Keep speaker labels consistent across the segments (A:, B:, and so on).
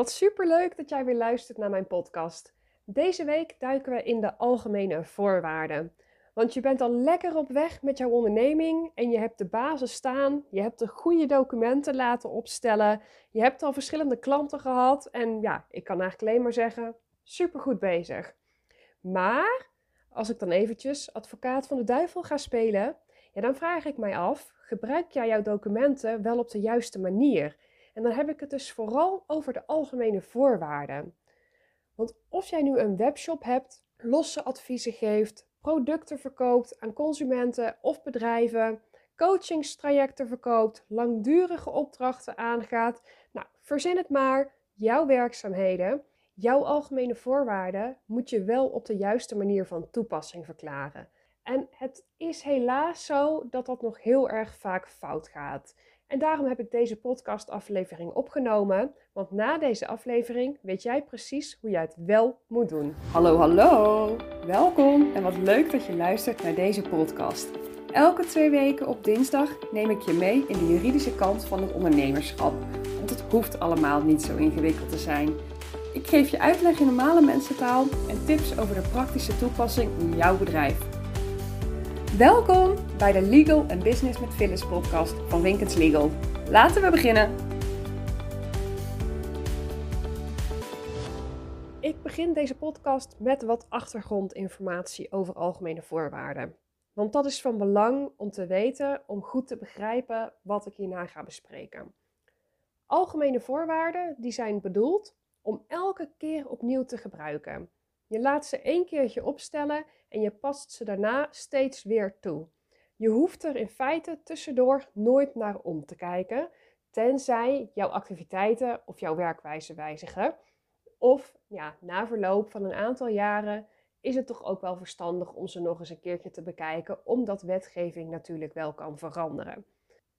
A: Wat superleuk dat jij weer luistert naar mijn podcast. Deze week duiken we in de algemene voorwaarden. Want je bent al lekker op weg met jouw onderneming en je hebt de basis staan, je hebt de goede documenten laten opstellen, je hebt al verschillende klanten gehad en ja, ik kan eigenlijk alleen maar zeggen, supergoed bezig. Maar als ik dan eventjes advocaat van de duivel ga spelen, ja, dan vraag ik mij af, gebruik jij jouw documenten wel op de juiste manier? En dan heb ik het dus vooral over de algemene voorwaarden. Want of jij nu een webshop hebt, losse adviezen geeft, producten verkoopt aan consumenten of bedrijven, coachingstrajecten verkoopt, langdurige opdrachten aangaat, nou, verzin het maar, jouw werkzaamheden, jouw algemene voorwaarden moet je wel op de juiste manier van toepassing verklaren. En het is helaas zo dat dat nog heel erg vaak fout gaat. En daarom heb ik deze podcastaflevering opgenomen, want na deze aflevering weet jij precies hoe jij het wel moet doen.
B: Hallo, hallo! Welkom en wat leuk dat je luistert naar deze podcast. Elke twee weken op dinsdag neem ik je mee in de juridische kant van het ondernemerschap. Want het hoeft allemaal niet zo ingewikkeld te zijn. Ik geef je uitleg in normale mensentaal en tips over de praktische toepassing in jouw bedrijf. Welkom bij de Legal and Business met Phyllis podcast van Winkens Legal. Laten we beginnen.
A: Ik begin deze podcast met wat achtergrondinformatie over algemene voorwaarden. Want dat is van belang om te weten, om goed te begrijpen wat ik hierna ga bespreken. Algemene voorwaarden die zijn bedoeld om elke keer opnieuw te gebruiken. Je laat ze één keertje opstellen en je past ze daarna steeds weer toe. Je hoeft er in feite tussendoor nooit naar om te kijken, tenzij jouw activiteiten of jouw werkwijze wijzigen. Of ja, na verloop van een aantal jaren is het toch ook wel verstandig om ze nog eens een keertje te bekijken, omdat wetgeving natuurlijk wel kan veranderen.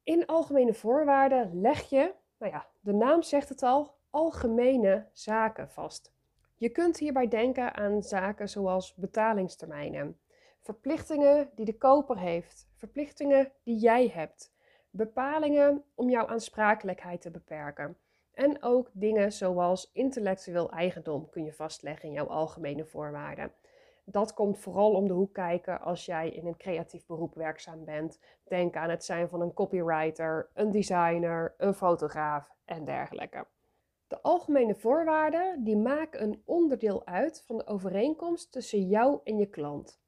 A: In algemene voorwaarden leg je, nou ja, de naam zegt het al, algemene zaken vast. Je kunt hierbij denken aan zaken zoals betalingstermijnen, verplichtingen die de koper heeft, verplichtingen die jij hebt, bepalingen om jouw aansprakelijkheid te beperken. En ook dingen zoals intellectueel eigendom kun je vastleggen in jouw algemene voorwaarden. Dat komt vooral om de hoek kijken als jij in een creatief beroep werkzaam bent. Denk aan het zijn van een copywriter, een designer, een fotograaf en dergelijke. De algemene voorwaarden die maken een onderdeel uit van de overeenkomst tussen jou en je klant.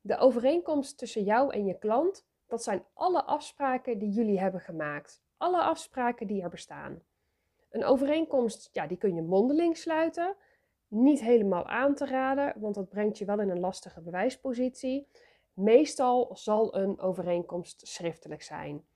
A: De overeenkomst tussen jou en je klant, dat zijn alle afspraken die jullie hebben gemaakt. Alle afspraken die er bestaan. Een overeenkomst, ja, die kun je mondeling sluiten. Niet helemaal aan te raden, want dat brengt je wel in een lastige bewijspositie. Meestal zal een overeenkomst schriftelijk zijn.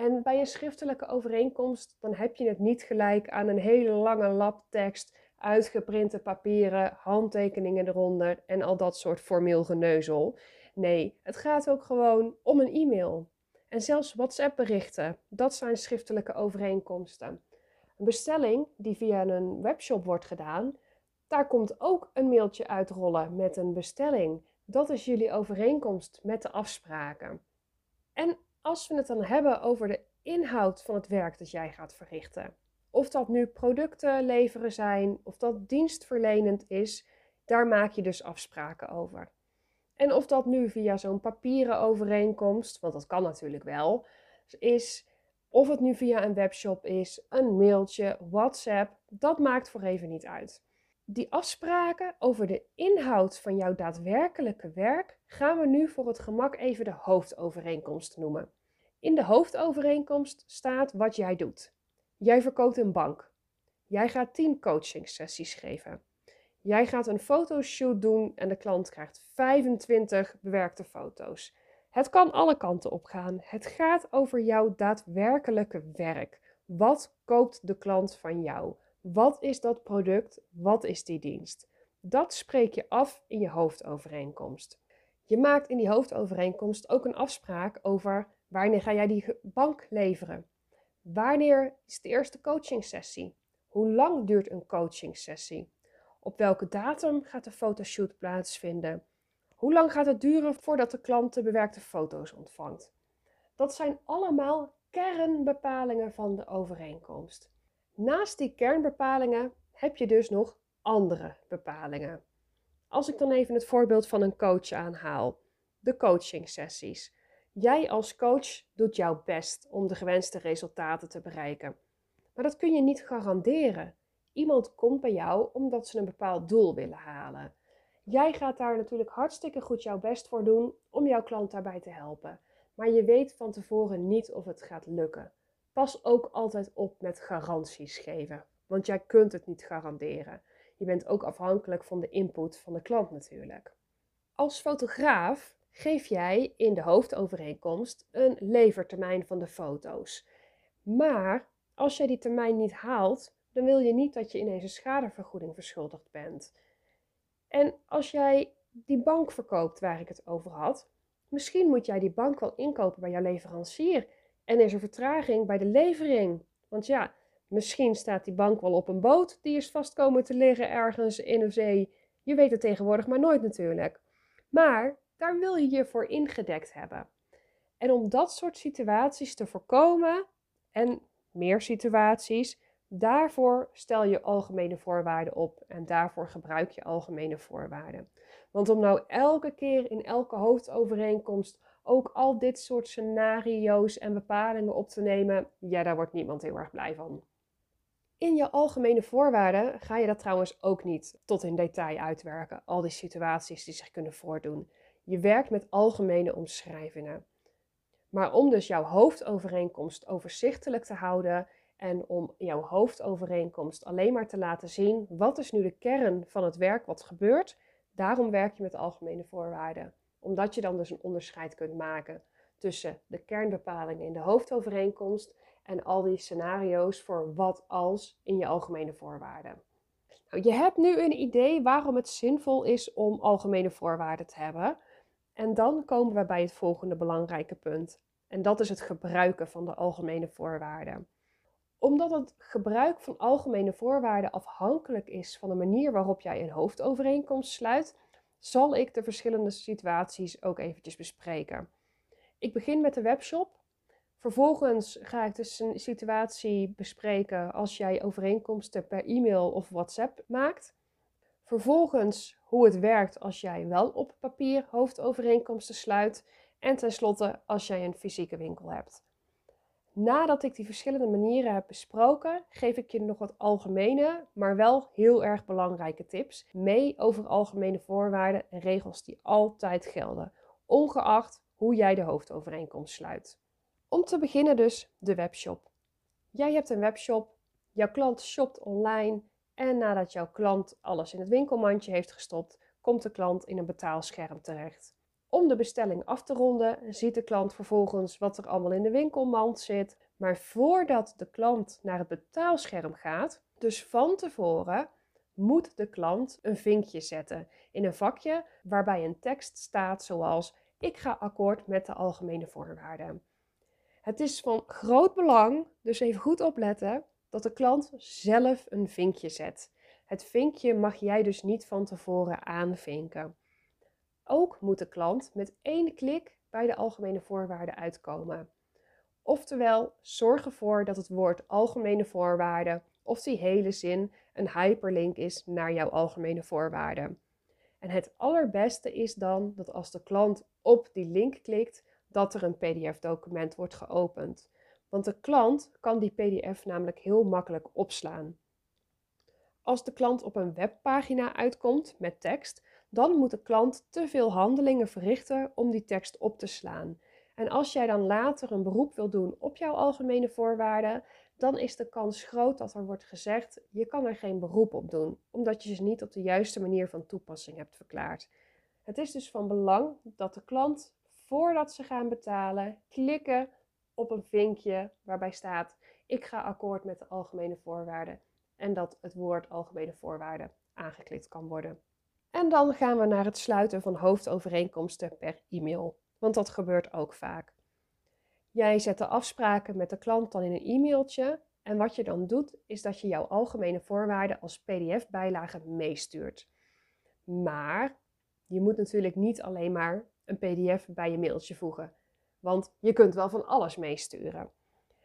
A: En bij een schriftelijke overeenkomst, dan heb je het niet gelijk aan een hele lange lap tekst, uitgeprinte papieren, handtekeningen eronder en al dat soort formeel geneuzel. Nee, het gaat ook gewoon om een e-mail. En zelfs WhatsApp-berichten, dat zijn schriftelijke overeenkomsten. Een bestelling die via een webshop wordt gedaan, daar komt ook een mailtje uitrollen met een bestelling. Dat is jullie overeenkomst met de afspraken. En als we het dan hebben over de inhoud van het werk dat jij gaat verrichten, of dat nu producten leveren zijn, of dat dienstverlenend is, daar maak je dus afspraken over. En of dat nu via zo'n papieren overeenkomst, want dat kan natuurlijk wel, is, of het nu via een webshop is, een mailtje, WhatsApp, dat maakt voor even niet uit. Die afspraken over de inhoud van jouw daadwerkelijke werk gaan we nu voor het gemak even de hoofdovereenkomst noemen. In de hoofdovereenkomst staat wat jij doet. Jij verkoopt een bank. Jij gaat 10 coaching sessies geven. Jij gaat een fotoshoot doen en de klant krijgt 25 bewerkte foto's. Het kan alle kanten op gaan. Het gaat over jouw daadwerkelijke werk. Wat koopt de klant van jou? Wat is dat product? Wat is die dienst? Dat spreek je af in je hoofdovereenkomst. Je maakt in die hoofdovereenkomst ook een afspraak over wanneer ga jij die bank leveren. Wanneer is de eerste coaching sessie? Hoe lang duurt een coaching sessie? Op welke datum gaat de fotoshoot plaatsvinden? Hoe lang gaat het duren voordat de klant de bewerkte foto's ontvangt? Dat zijn allemaal kernbepalingen van de overeenkomst. Naast die kernbepalingen heb je dus nog andere bepalingen. Als ik dan even het voorbeeld van een coach aanhaal, de coaching sessies. Jij als coach doet jouw best om de gewenste resultaten te bereiken. Maar dat kun je niet garanderen. Iemand komt bij jou omdat ze een bepaald doel willen halen. Jij gaat daar natuurlijk hartstikke goed jouw best voor doen om jouw klant daarbij te helpen. Maar je weet van tevoren niet of het gaat lukken. Pas ook altijd op met garanties geven, want jij kunt het niet garanderen. Je bent ook afhankelijk van de input van de klant natuurlijk. Als fotograaf geef jij in de hoofdovereenkomst een levertermijn van de foto's. Maar als jij die termijn niet haalt, dan wil je niet dat je ineens een schadevergoeding verschuldigd bent. En als jij die bank verkoopt waar ik het over had, misschien moet jij die bank wel inkopen bij jouw leverancier en is er vertraging bij de levering. Want ja, misschien staat die bank wel op een boot die is vastkomen te liggen ergens in de zee. Je weet het tegenwoordig maar nooit natuurlijk. Maar daar wil je je voor ingedekt hebben. En om dat soort situaties te voorkomen en meer situaties, daarvoor stel je algemene voorwaarden op en daarvoor gebruik je algemene voorwaarden. Want om nou elke keer in elke hoofdovereenkomst ook al dit soort scenario's en bepalingen op te nemen, ja, daar wordt niemand heel erg blij van. In je algemene voorwaarden ga je dat trouwens ook niet tot in detail uitwerken, al die situaties die zich kunnen voordoen. Je werkt met algemene omschrijvingen. Maar om dus jouw hoofdovereenkomst overzichtelijk te houden en om jouw hoofdovereenkomst alleen maar te laten zien wat is nu de kern van het werk wat gebeurt, daarom werk je met algemene voorwaarden. Omdat je dan dus een onderscheid kunt maken tussen de kernbepalingen in de hoofdovereenkomst en al die scenario's voor wat als in je algemene voorwaarden. Nou, je hebt nu een idee waarom het zinvol is om algemene voorwaarden te hebben. En dan komen we bij het volgende belangrijke punt. En dat is het gebruiken van de algemene voorwaarden. Omdat het gebruik van algemene voorwaarden afhankelijk is van de manier waarop jij een hoofdovereenkomst sluit, zal ik de verschillende situaties ook eventjes bespreken. Ik begin met de webshop. Vervolgens ga ik dus een situatie bespreken als jij overeenkomsten per e-mail of WhatsApp maakt. Vervolgens hoe het werkt als jij wel op papier hoofdovereenkomsten sluit. En tenslotte als jij een fysieke winkel hebt. Nadat ik die verschillende manieren heb besproken, geef ik je nog wat algemene, maar wel heel erg belangrijke tips mee over algemene voorwaarden en regels die altijd gelden, ongeacht hoe jij de hoofdovereenkomst sluit. Om te beginnen dus de webshop. Jij hebt een webshop, jouw klant shopt online en nadat jouw klant alles in het winkelmandje heeft gestopt, komt de klant in een betaalscherm terecht. Om de bestelling af te ronden, ziet de klant vervolgens wat er allemaal in de winkelmand zit. Maar voordat de klant naar het betaalscherm gaat, dus van tevoren, moet de klant een vinkje zetten in een vakje waarbij een tekst staat zoals: Ik ga akkoord met de algemene voorwaarden. Het is van groot belang, dus even goed opletten, dat de klant zelf een vinkje zet. Het vinkje mag jij dus niet van tevoren aanvinken. Ook moet de klant met één klik bij de algemene voorwaarden uitkomen. Oftewel, zorg ervoor dat het woord algemene voorwaarden of die hele zin een hyperlink is naar jouw algemene voorwaarden. En het allerbeste is dan dat als de klant op die link klikt, dat er een PDF-document wordt geopend. Want de klant kan die PDF namelijk heel makkelijk opslaan. Als de klant op een webpagina uitkomt met tekst, dan moet de klant te veel handelingen verrichten om die tekst op te slaan. En als jij dan later een beroep wil doen op jouw algemene voorwaarden, dan is de kans groot dat er wordt gezegd: je kan er geen beroep op doen, omdat je ze niet op de juiste manier van toepassing hebt verklaard. Het is dus van belang dat de klant, voordat ze gaan betalen, klikken op een vinkje waarbij staat: ik ga akkoord met de algemene voorwaarden en dat het woord algemene voorwaarden aangeklikt kan worden. En dan gaan we naar het sluiten van hoofdovereenkomsten per e-mail, want dat gebeurt ook vaak. Jij zet de afspraken met de klant dan in een e-mailtje en wat je dan doet is dat je jouw algemene voorwaarden als PDF-bijlage meestuurt. Maar je moet natuurlijk niet alleen maar een PDF bij je mailtje voegen, want je kunt wel van alles meesturen.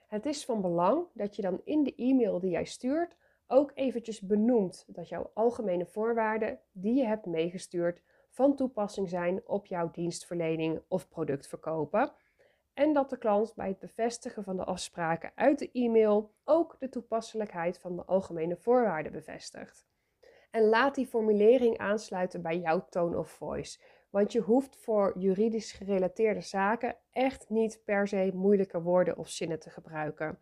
A: Het is van belang dat je dan in de e-mail die jij stuurt ook eventjes benoemt dat jouw algemene voorwaarden die je hebt meegestuurd van toepassing zijn op jouw dienstverlening of productverkopen. En dat de klant bij het bevestigen van de afspraken uit de e-mail ook de toepasselijkheid van de algemene voorwaarden bevestigt. En laat die formulering aansluiten bij jouw tone of voice. Want je hoeft voor juridisch gerelateerde zaken echt niet per se moeilijke woorden of zinnen te gebruiken.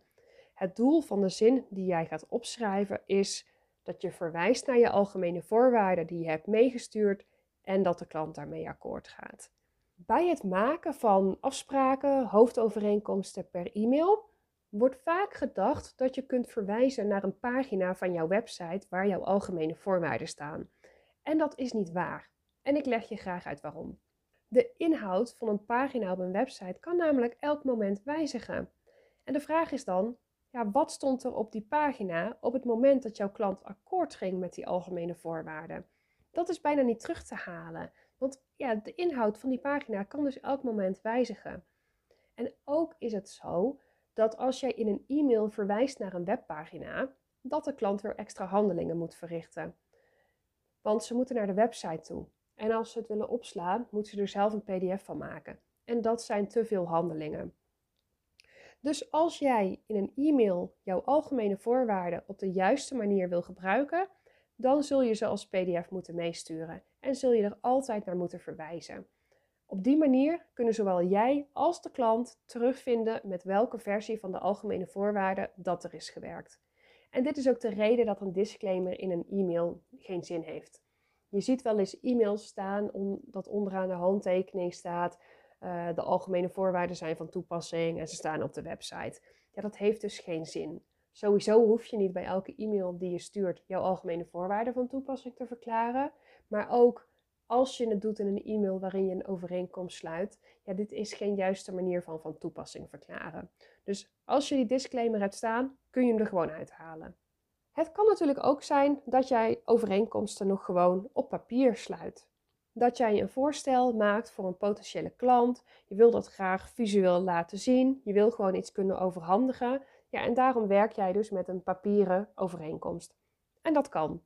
A: Het doel van de zin die jij gaat opschrijven is dat je verwijst naar je algemene voorwaarden die je hebt meegestuurd en dat de klant daarmee akkoord gaat. Bij het maken van afspraken, hoofdovereenkomsten per e-mail, wordt vaak gedacht dat je kunt verwijzen naar een pagina van jouw website waar jouw algemene voorwaarden staan. En dat is niet waar. En ik leg je graag uit waarom. De inhoud van een pagina op een website kan namelijk elk moment wijzigen. En de vraag is dan: ja, wat stond er op die pagina op het moment dat jouw klant akkoord ging met die algemene voorwaarden? Dat is bijna niet terug te halen, want ja, de inhoud van die pagina kan dus elk moment wijzigen. En ook is het zo dat als jij in een e-mail verwijst naar een webpagina, dat de klant weer extra handelingen moet verrichten. Want ze moeten naar de website toe. En als ze het willen opslaan, moeten ze er zelf een PDF van maken. En dat zijn te veel handelingen. Dus als jij in een e-mail jouw algemene voorwaarden op de juiste manier wil gebruiken, dan zul je ze als PDF moeten meesturen en zul je er altijd naar moeten verwijzen. Op die manier kunnen zowel jij als de klant terugvinden met welke versie van de algemene voorwaarden dat er is gewerkt. En dit is ook de reden dat een disclaimer in een e-mail geen zin heeft. Je ziet wel eens e-mails staan dat onderaan de handtekening staat uh, de algemene voorwaarden zijn van toepassing en ze staan op de website. Ja, dat heeft dus geen zin. Sowieso hoef je niet bij elke e-mail die je stuurt jouw algemene voorwaarden van toepassing te verklaren. Maar ook als je het doet in een e-mail waarin je een overeenkomst sluit, ja, dit is geen juiste manier van van toepassing verklaren. Dus als je die disclaimer hebt staan, kun je hem er gewoon uithalen. Het kan natuurlijk ook zijn dat jij overeenkomsten nog gewoon op papier sluit dat jij een voorstel maakt voor een potentiële klant. Je wil dat graag visueel laten zien. Je wil gewoon iets kunnen overhandigen. Ja, en daarom werk jij dus met een papieren overeenkomst. En dat kan.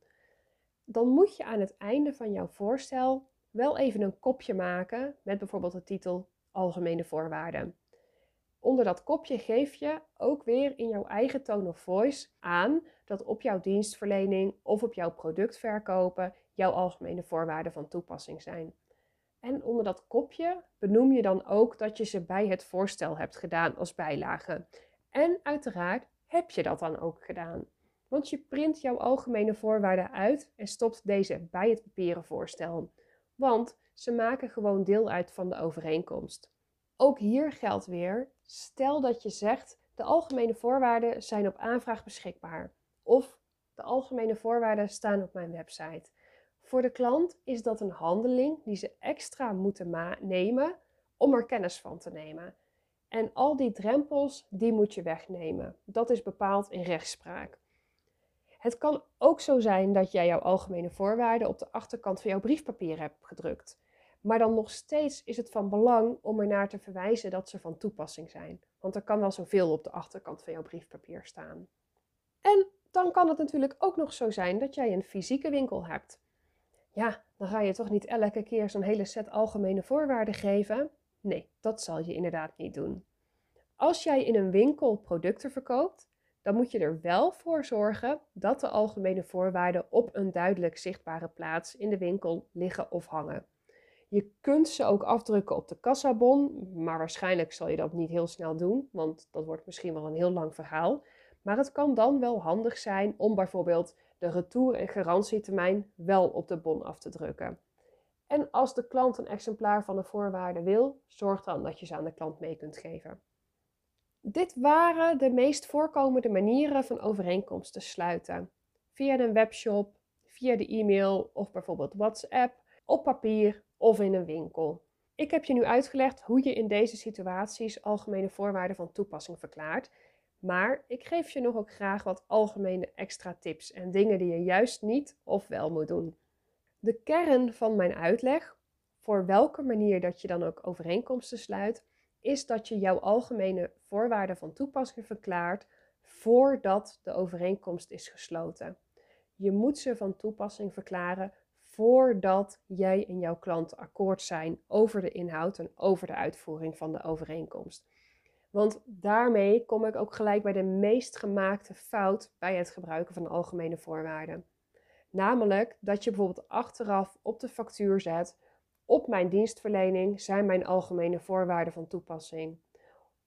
A: Dan moet je aan het einde van jouw voorstel wel even een kopje maken met bijvoorbeeld de titel Algemene voorwaarden. Onder dat kopje geef je ook weer in jouw eigen tone of voice aan dat op jouw dienstverlening of op jouw product verkopen jouw algemene voorwaarden van toepassing zijn. En onder dat kopje benoem je dan ook dat je ze bij het voorstel hebt gedaan als bijlage. En uiteraard heb je dat dan ook gedaan. Want je print jouw algemene voorwaarden uit en stopt deze bij het papieren voorstel. Want ze maken gewoon deel uit van de overeenkomst. Ook hier geldt weer: stel dat je zegt de algemene voorwaarden zijn op aanvraag beschikbaar. Of de algemene voorwaarden staan op mijn website. Voor de klant is dat een handeling die ze extra moeten nemen om er kennis van te nemen. En al die drempels, die moet je wegnemen. Dat is bepaald in rechtspraak. Het kan ook zo zijn dat jij jouw algemene voorwaarden op de achterkant van jouw briefpapier hebt gedrukt. Maar dan nog steeds is het van belang om er naar te verwijzen dat ze van toepassing zijn. Want er kan wel zoveel op de achterkant van jouw briefpapier staan. En dan kan het natuurlijk ook nog zo zijn dat jij een fysieke winkel hebt. Ja, dan ga je toch niet elke keer zo'n hele set algemene voorwaarden geven? Nee, dat zal je inderdaad niet doen. Als jij in een winkel producten verkoopt, dan moet je er wel voor zorgen dat de algemene voorwaarden op een duidelijk zichtbare plaats in de winkel liggen of hangen. Je kunt ze ook afdrukken op de kassabon, maar waarschijnlijk zal je dat niet heel snel doen, want dat wordt misschien wel een heel lang verhaal. Maar het kan dan wel handig zijn om bijvoorbeeld de retour- en garantietermijn wel op de bon af te drukken. En als de klant een exemplaar van de voorwaarden wil, zorg dan dat je ze aan de klant mee kunt geven. Dit waren de meest voorkomende manieren van overeenkomsten sluiten. Via een webshop, via de e-mail of bijvoorbeeld WhatsApp, op papier of in een winkel. Ik heb je nu uitgelegd hoe je in deze situaties algemene voorwaarden van toepassing verklaart maar ik geef je nog ook graag wat algemene extra tips en dingen die je juist niet of wel moet doen. De kern van mijn uitleg, voor welke manier dat je dan ook overeenkomsten sluit, is dat je jouw algemene voorwaarden van toepassing verklaart voordat de overeenkomst is gesloten. Je moet ze van toepassing verklaren voordat jij en jouw klant akkoord zijn over de inhoud en over de uitvoering van de overeenkomst. Want daarmee kom ik ook gelijk bij de meest gemaakte fout bij het gebruiken van algemene voorwaarden. Namelijk dat je bijvoorbeeld achteraf op de factuur zet: op mijn dienstverlening zijn mijn algemene voorwaarden van toepassing.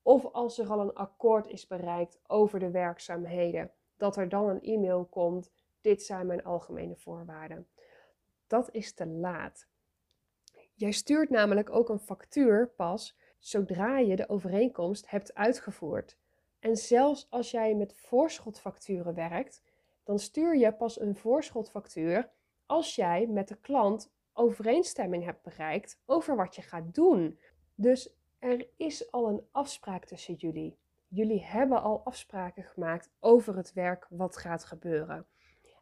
A: Of als er al een akkoord is bereikt over de werkzaamheden, dat er dan een e-mail komt: dit zijn mijn algemene voorwaarden. Dat is te laat. Jij stuurt namelijk ook een factuur pas zodra je de overeenkomst hebt uitgevoerd. En zelfs als jij met voorschotfacturen werkt, dan stuur je pas een voorschotfactuur als jij met de klant overeenstemming hebt bereikt over wat je gaat doen. Dus er is al een afspraak tussen jullie. Jullie hebben al afspraken gemaakt over het werk wat gaat gebeuren.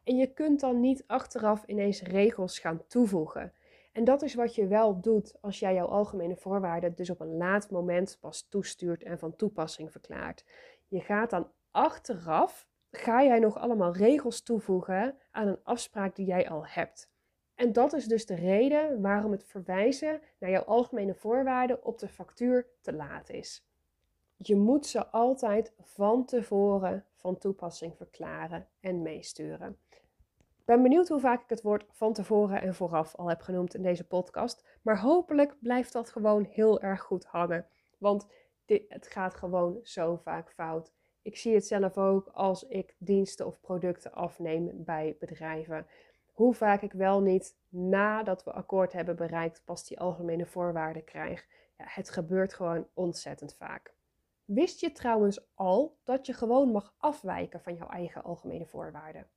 A: En je kunt dan niet achteraf ineens regels gaan toevoegen. En dat is wat je wel doet als jij jouw algemene voorwaarden dus op een laat moment pas toestuurt en van toepassing verklaart. Je gaat dan achteraf, ga jij nog allemaal regels toevoegen aan een afspraak die jij al hebt. En dat is dus de reden waarom het verwijzen naar jouw algemene voorwaarden op de factuur te laat is. Je moet ze altijd van tevoren van toepassing verklaren en meesturen. Ik ben benieuwd hoe vaak ik het woord van tevoren en vooraf al heb genoemd in deze podcast. Maar hopelijk blijft dat gewoon heel erg goed hangen. Want dit, het gaat gewoon zo vaak fout. Ik zie het zelf ook als ik diensten of producten afneem bij bedrijven. Hoe vaak ik wel niet nadat we akkoord hebben bereikt pas die algemene voorwaarden krijg. Ja, het gebeurt gewoon ontzettend vaak. Wist je trouwens al dat je gewoon mag afwijken van jouw eigen algemene voorwaarden?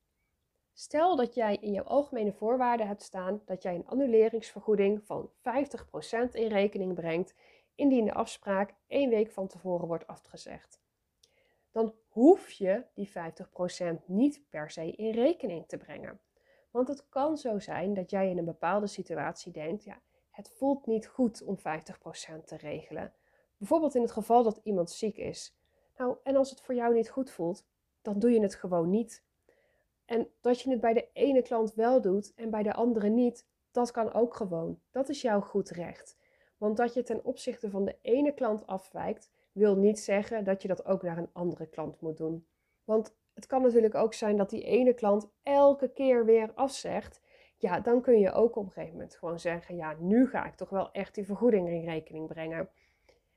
A: Stel dat jij in jouw algemene voorwaarden hebt staan dat jij een annuleringsvergoeding van 50% in rekening brengt indien de afspraak één week van tevoren wordt afgezegd. Dan hoef je die 50% niet per se in rekening te brengen. Want het kan zo zijn dat jij in een bepaalde situatie denkt, ja, het voelt niet goed om 50% te regelen. Bijvoorbeeld in het geval dat iemand ziek is. Nou, en als het voor jou niet goed voelt, dan doe je het gewoon niet. En dat je het bij de ene klant wel doet en bij de andere niet, dat kan ook gewoon. Dat is jouw goed recht. Want dat je ten opzichte van de ene klant afwijkt, wil niet zeggen dat je dat ook naar een andere klant moet doen. Want het kan natuurlijk ook zijn dat die ene klant elke keer weer afzegt. Ja, dan kun je ook op een gegeven moment gewoon zeggen: Ja, nu ga ik toch wel echt die vergoeding in rekening brengen.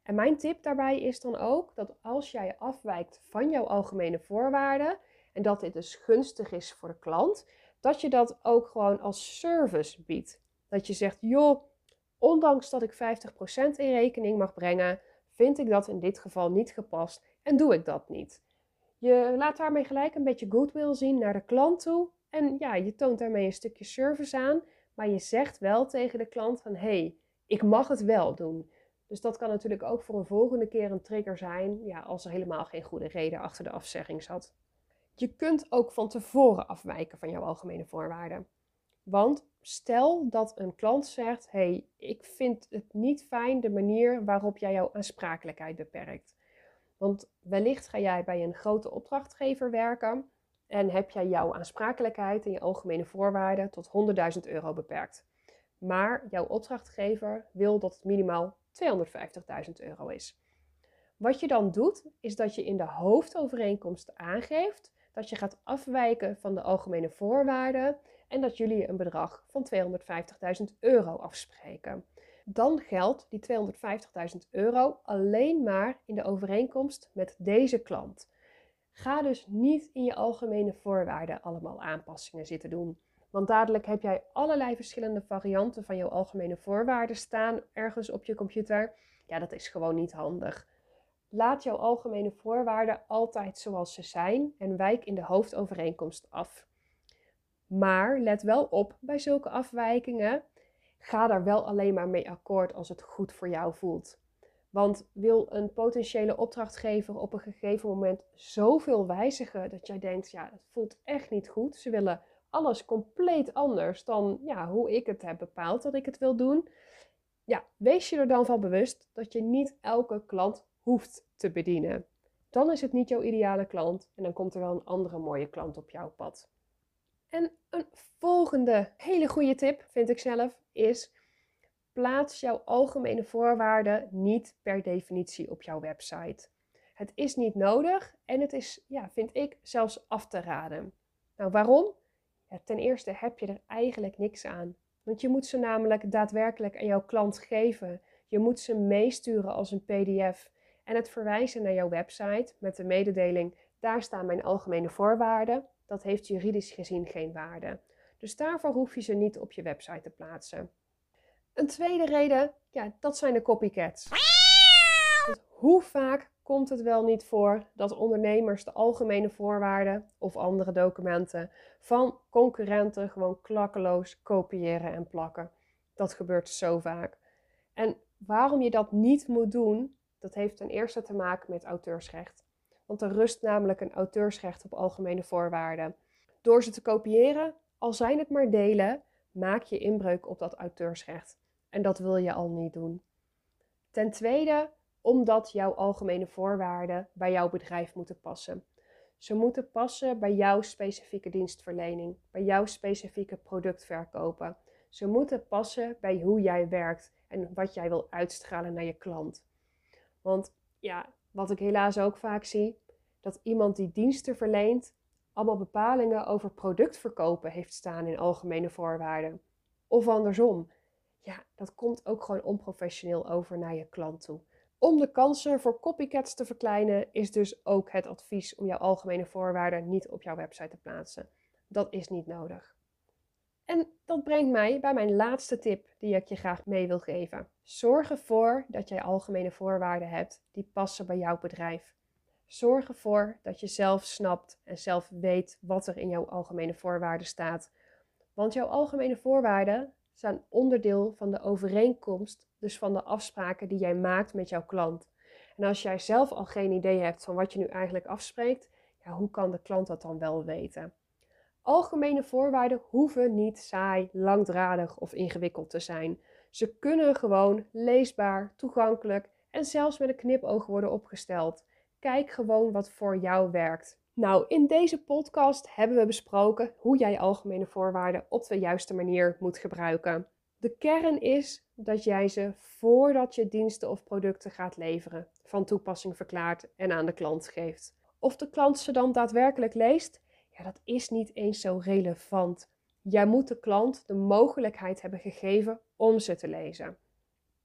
A: En mijn tip daarbij is dan ook dat als jij afwijkt van jouw algemene voorwaarden, en dat dit dus gunstig is voor de klant, dat je dat ook gewoon als service biedt. Dat je zegt, joh, ondanks dat ik 50% in rekening mag brengen, vind ik dat in dit geval niet gepast en doe ik dat niet. Je laat daarmee gelijk een beetje goodwill zien naar de klant toe. En ja, je toont daarmee een stukje service aan, maar je zegt wel tegen de klant van, hey, ik mag het wel doen. Dus dat kan natuurlijk ook voor een volgende keer een trigger zijn, ja, als er helemaal geen goede reden achter de afzegging zat. Je kunt ook van tevoren afwijken van jouw algemene voorwaarden. Want stel dat een klant zegt: hey, ik vind het niet fijn de manier waarop jij jouw aansprakelijkheid beperkt. Want wellicht ga jij bij een grote opdrachtgever werken en heb jij jouw aansprakelijkheid en je algemene voorwaarden tot 100.000 euro beperkt. Maar jouw opdrachtgever wil dat het minimaal 250.000 euro is. Wat je dan doet, is dat je in de hoofdovereenkomst aangeeft dat je gaat afwijken van de algemene voorwaarden en dat jullie een bedrag van 250.000 euro afspreken. Dan geldt die 250.000 euro alleen maar in de overeenkomst met deze klant. Ga dus niet in je algemene voorwaarden allemaal aanpassingen zitten doen. Want dadelijk heb jij allerlei verschillende varianten van jouw algemene voorwaarden staan ergens op je computer. Ja, dat is gewoon niet handig. Laat jouw algemene voorwaarden altijd zoals ze zijn en wijk in de hoofdovereenkomst af. Maar let wel op bij zulke afwijkingen. Ga daar wel alleen maar mee akkoord als het goed voor jou voelt. Want wil een potentiële opdrachtgever op een gegeven moment zoveel wijzigen dat jij denkt, ja, dat voelt echt niet goed. Ze willen alles compleet anders dan ja, hoe ik het heb bepaald dat ik het wil doen Ja, wees je er dan van bewust dat je niet elke klant hoeft te bedienen. Dan is het niet jouw ideale klant en dan komt er wel een andere mooie klant op jouw pad. En een volgende hele goede tip, vind ik zelf, is plaats jouw algemene voorwaarden niet per definitie op jouw website. Het is niet nodig en het is, ja, vind ik, zelfs af te raden. Nou, waarom? Ten eerste heb je er eigenlijk niks aan. Want je moet ze namelijk daadwerkelijk aan jouw klant geven. Je moet ze meesturen als een PDF en het verwijzen naar jouw website met de mededeling: daar staan mijn algemene voorwaarden. Dat heeft juridisch gezien geen waarde. Dus daarvoor hoef je ze niet op je website te plaatsen. Een tweede reden, ja, dat zijn de copycats. Hoe vaak komt het wel niet voor dat ondernemers de algemene voorwaarden of andere documenten van concurrenten gewoon klakkeloos kopiëren en plakken? Dat gebeurt zo vaak. En waarom je dat niet moet doen, dat heeft ten eerste te maken met auteursrecht. Want er rust namelijk een auteursrecht op algemene voorwaarden. Door ze te kopiëren, al zijn het maar delen, maak je inbreuk op dat auteursrecht. En dat wil je al niet doen. Ten tweede, omdat jouw algemene voorwaarden bij jouw bedrijf moeten passen. Ze moeten passen bij jouw specifieke dienstverlening, bij jouw specifieke productverkopen. Ze moeten passen bij hoe jij werkt en wat jij wil uitstralen naar je klant. Want ja, wat ik helaas ook vaak zie, dat iemand die diensten verleent, allemaal bepalingen over productverkopen heeft staan in algemene voorwaarden. Of andersom. Ja, dat komt ook gewoon onprofessioneel over naar je klant toe. Om de kansen voor copycats te verkleinen, is dus ook het advies om jouw algemene voorwaarden niet op jouw website te plaatsen. Dat is niet nodig. En dat brengt mij bij mijn laatste tip die ik je graag mee wil geven. Zorg ervoor dat jij algemene voorwaarden hebt die passen bij jouw bedrijf. Zorg ervoor dat je zelf snapt en zelf weet wat er in jouw algemene voorwaarden staat. Want jouw algemene voorwaarden zijn onderdeel van de overeenkomst, dus van de afspraken die jij maakt met jouw klant. En als jij zelf al geen idee hebt van wat je nu eigenlijk afspreekt, ja, hoe kan de klant dat dan wel weten? Algemene voorwaarden hoeven niet saai, langdradig of ingewikkeld te zijn. Ze kunnen gewoon leesbaar, toegankelijk en zelfs met een knipoog worden opgesteld. Kijk gewoon wat voor jou werkt. Nou, in deze podcast hebben we besproken hoe jij algemene voorwaarden op de juiste manier moet gebruiken. De kern is dat jij ze voordat je diensten of producten gaat leveren, van toepassing verklaart en aan de klant geeft. Of de klant ze dan daadwerkelijk leest, ja, dat is niet eens zo relevant. Jij moet de klant de mogelijkheid hebben gegeven om ze te lezen.